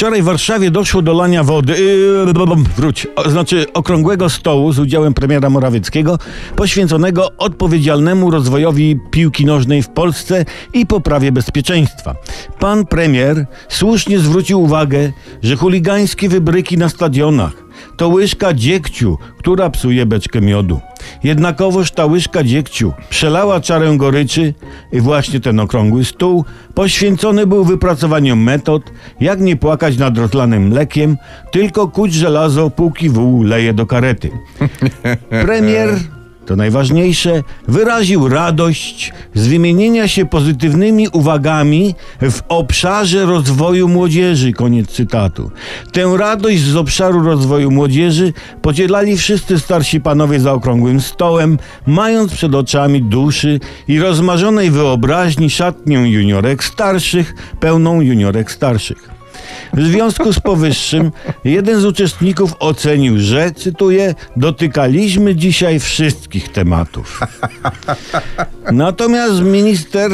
Wczoraj w Warszawie doszło do lania wody, yy, wróć, o, znaczy okrągłego stołu z udziałem premiera Morawieckiego, poświęconego odpowiedzialnemu rozwojowi piłki nożnej w Polsce i poprawie bezpieczeństwa. Pan premier słusznie zwrócił uwagę, że chuligańskie wybryki na stadionach to łyżka dziegciu, która psuje beczkę miodu. Jednakowoż ta łyżka dziegciu przelała czarę goryczy i właśnie ten okrągły stół poświęcony był wypracowaniu metod, jak nie płakać nad rozlanym mlekiem, tylko kuć żelazo, póki wół leje do karety. Premier to najważniejsze, wyraził radość z wymienienia się pozytywnymi uwagami w obszarze rozwoju młodzieży. Koniec cytatu. Tę radość z obszaru rozwoju młodzieży podzielali wszyscy starsi panowie za okrągłym stołem, mając przed oczami duszy i rozmarzonej wyobraźni szatnię juniorek starszych, pełną juniorek starszych. W związku z powyższym jeden z uczestników ocenił, że, cytuję, dotykaliśmy dzisiaj wszystkich tematów. Natomiast minister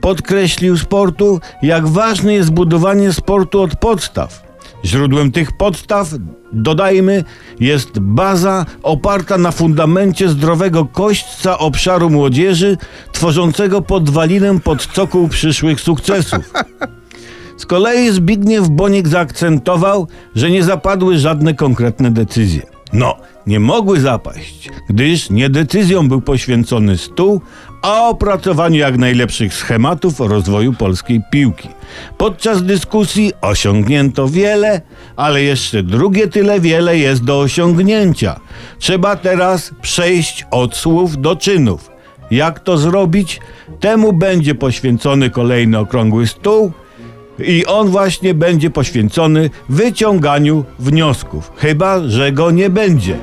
podkreślił sportu, jak ważne jest budowanie sportu od podstaw. Źródłem tych podstaw, dodajmy, jest baza oparta na fundamencie zdrowego kośćca obszaru młodzieży, tworzącego podwalinę pod cokół przyszłych sukcesów. Z kolei Zbigniew Bonik zaakcentował, że nie zapadły żadne konkretne decyzje. No, nie mogły zapaść, gdyż nie decyzjom był poświęcony stół, a opracowaniu jak najlepszych schematów rozwoju polskiej piłki. Podczas dyskusji osiągnięto wiele, ale jeszcze drugie tyle wiele jest do osiągnięcia. Trzeba teraz przejść od słów do czynów. Jak to zrobić? Temu będzie poświęcony kolejny okrągły stół i on właśnie będzie poświęcony wyciąganiu wniosków. Chyba, że go nie będzie.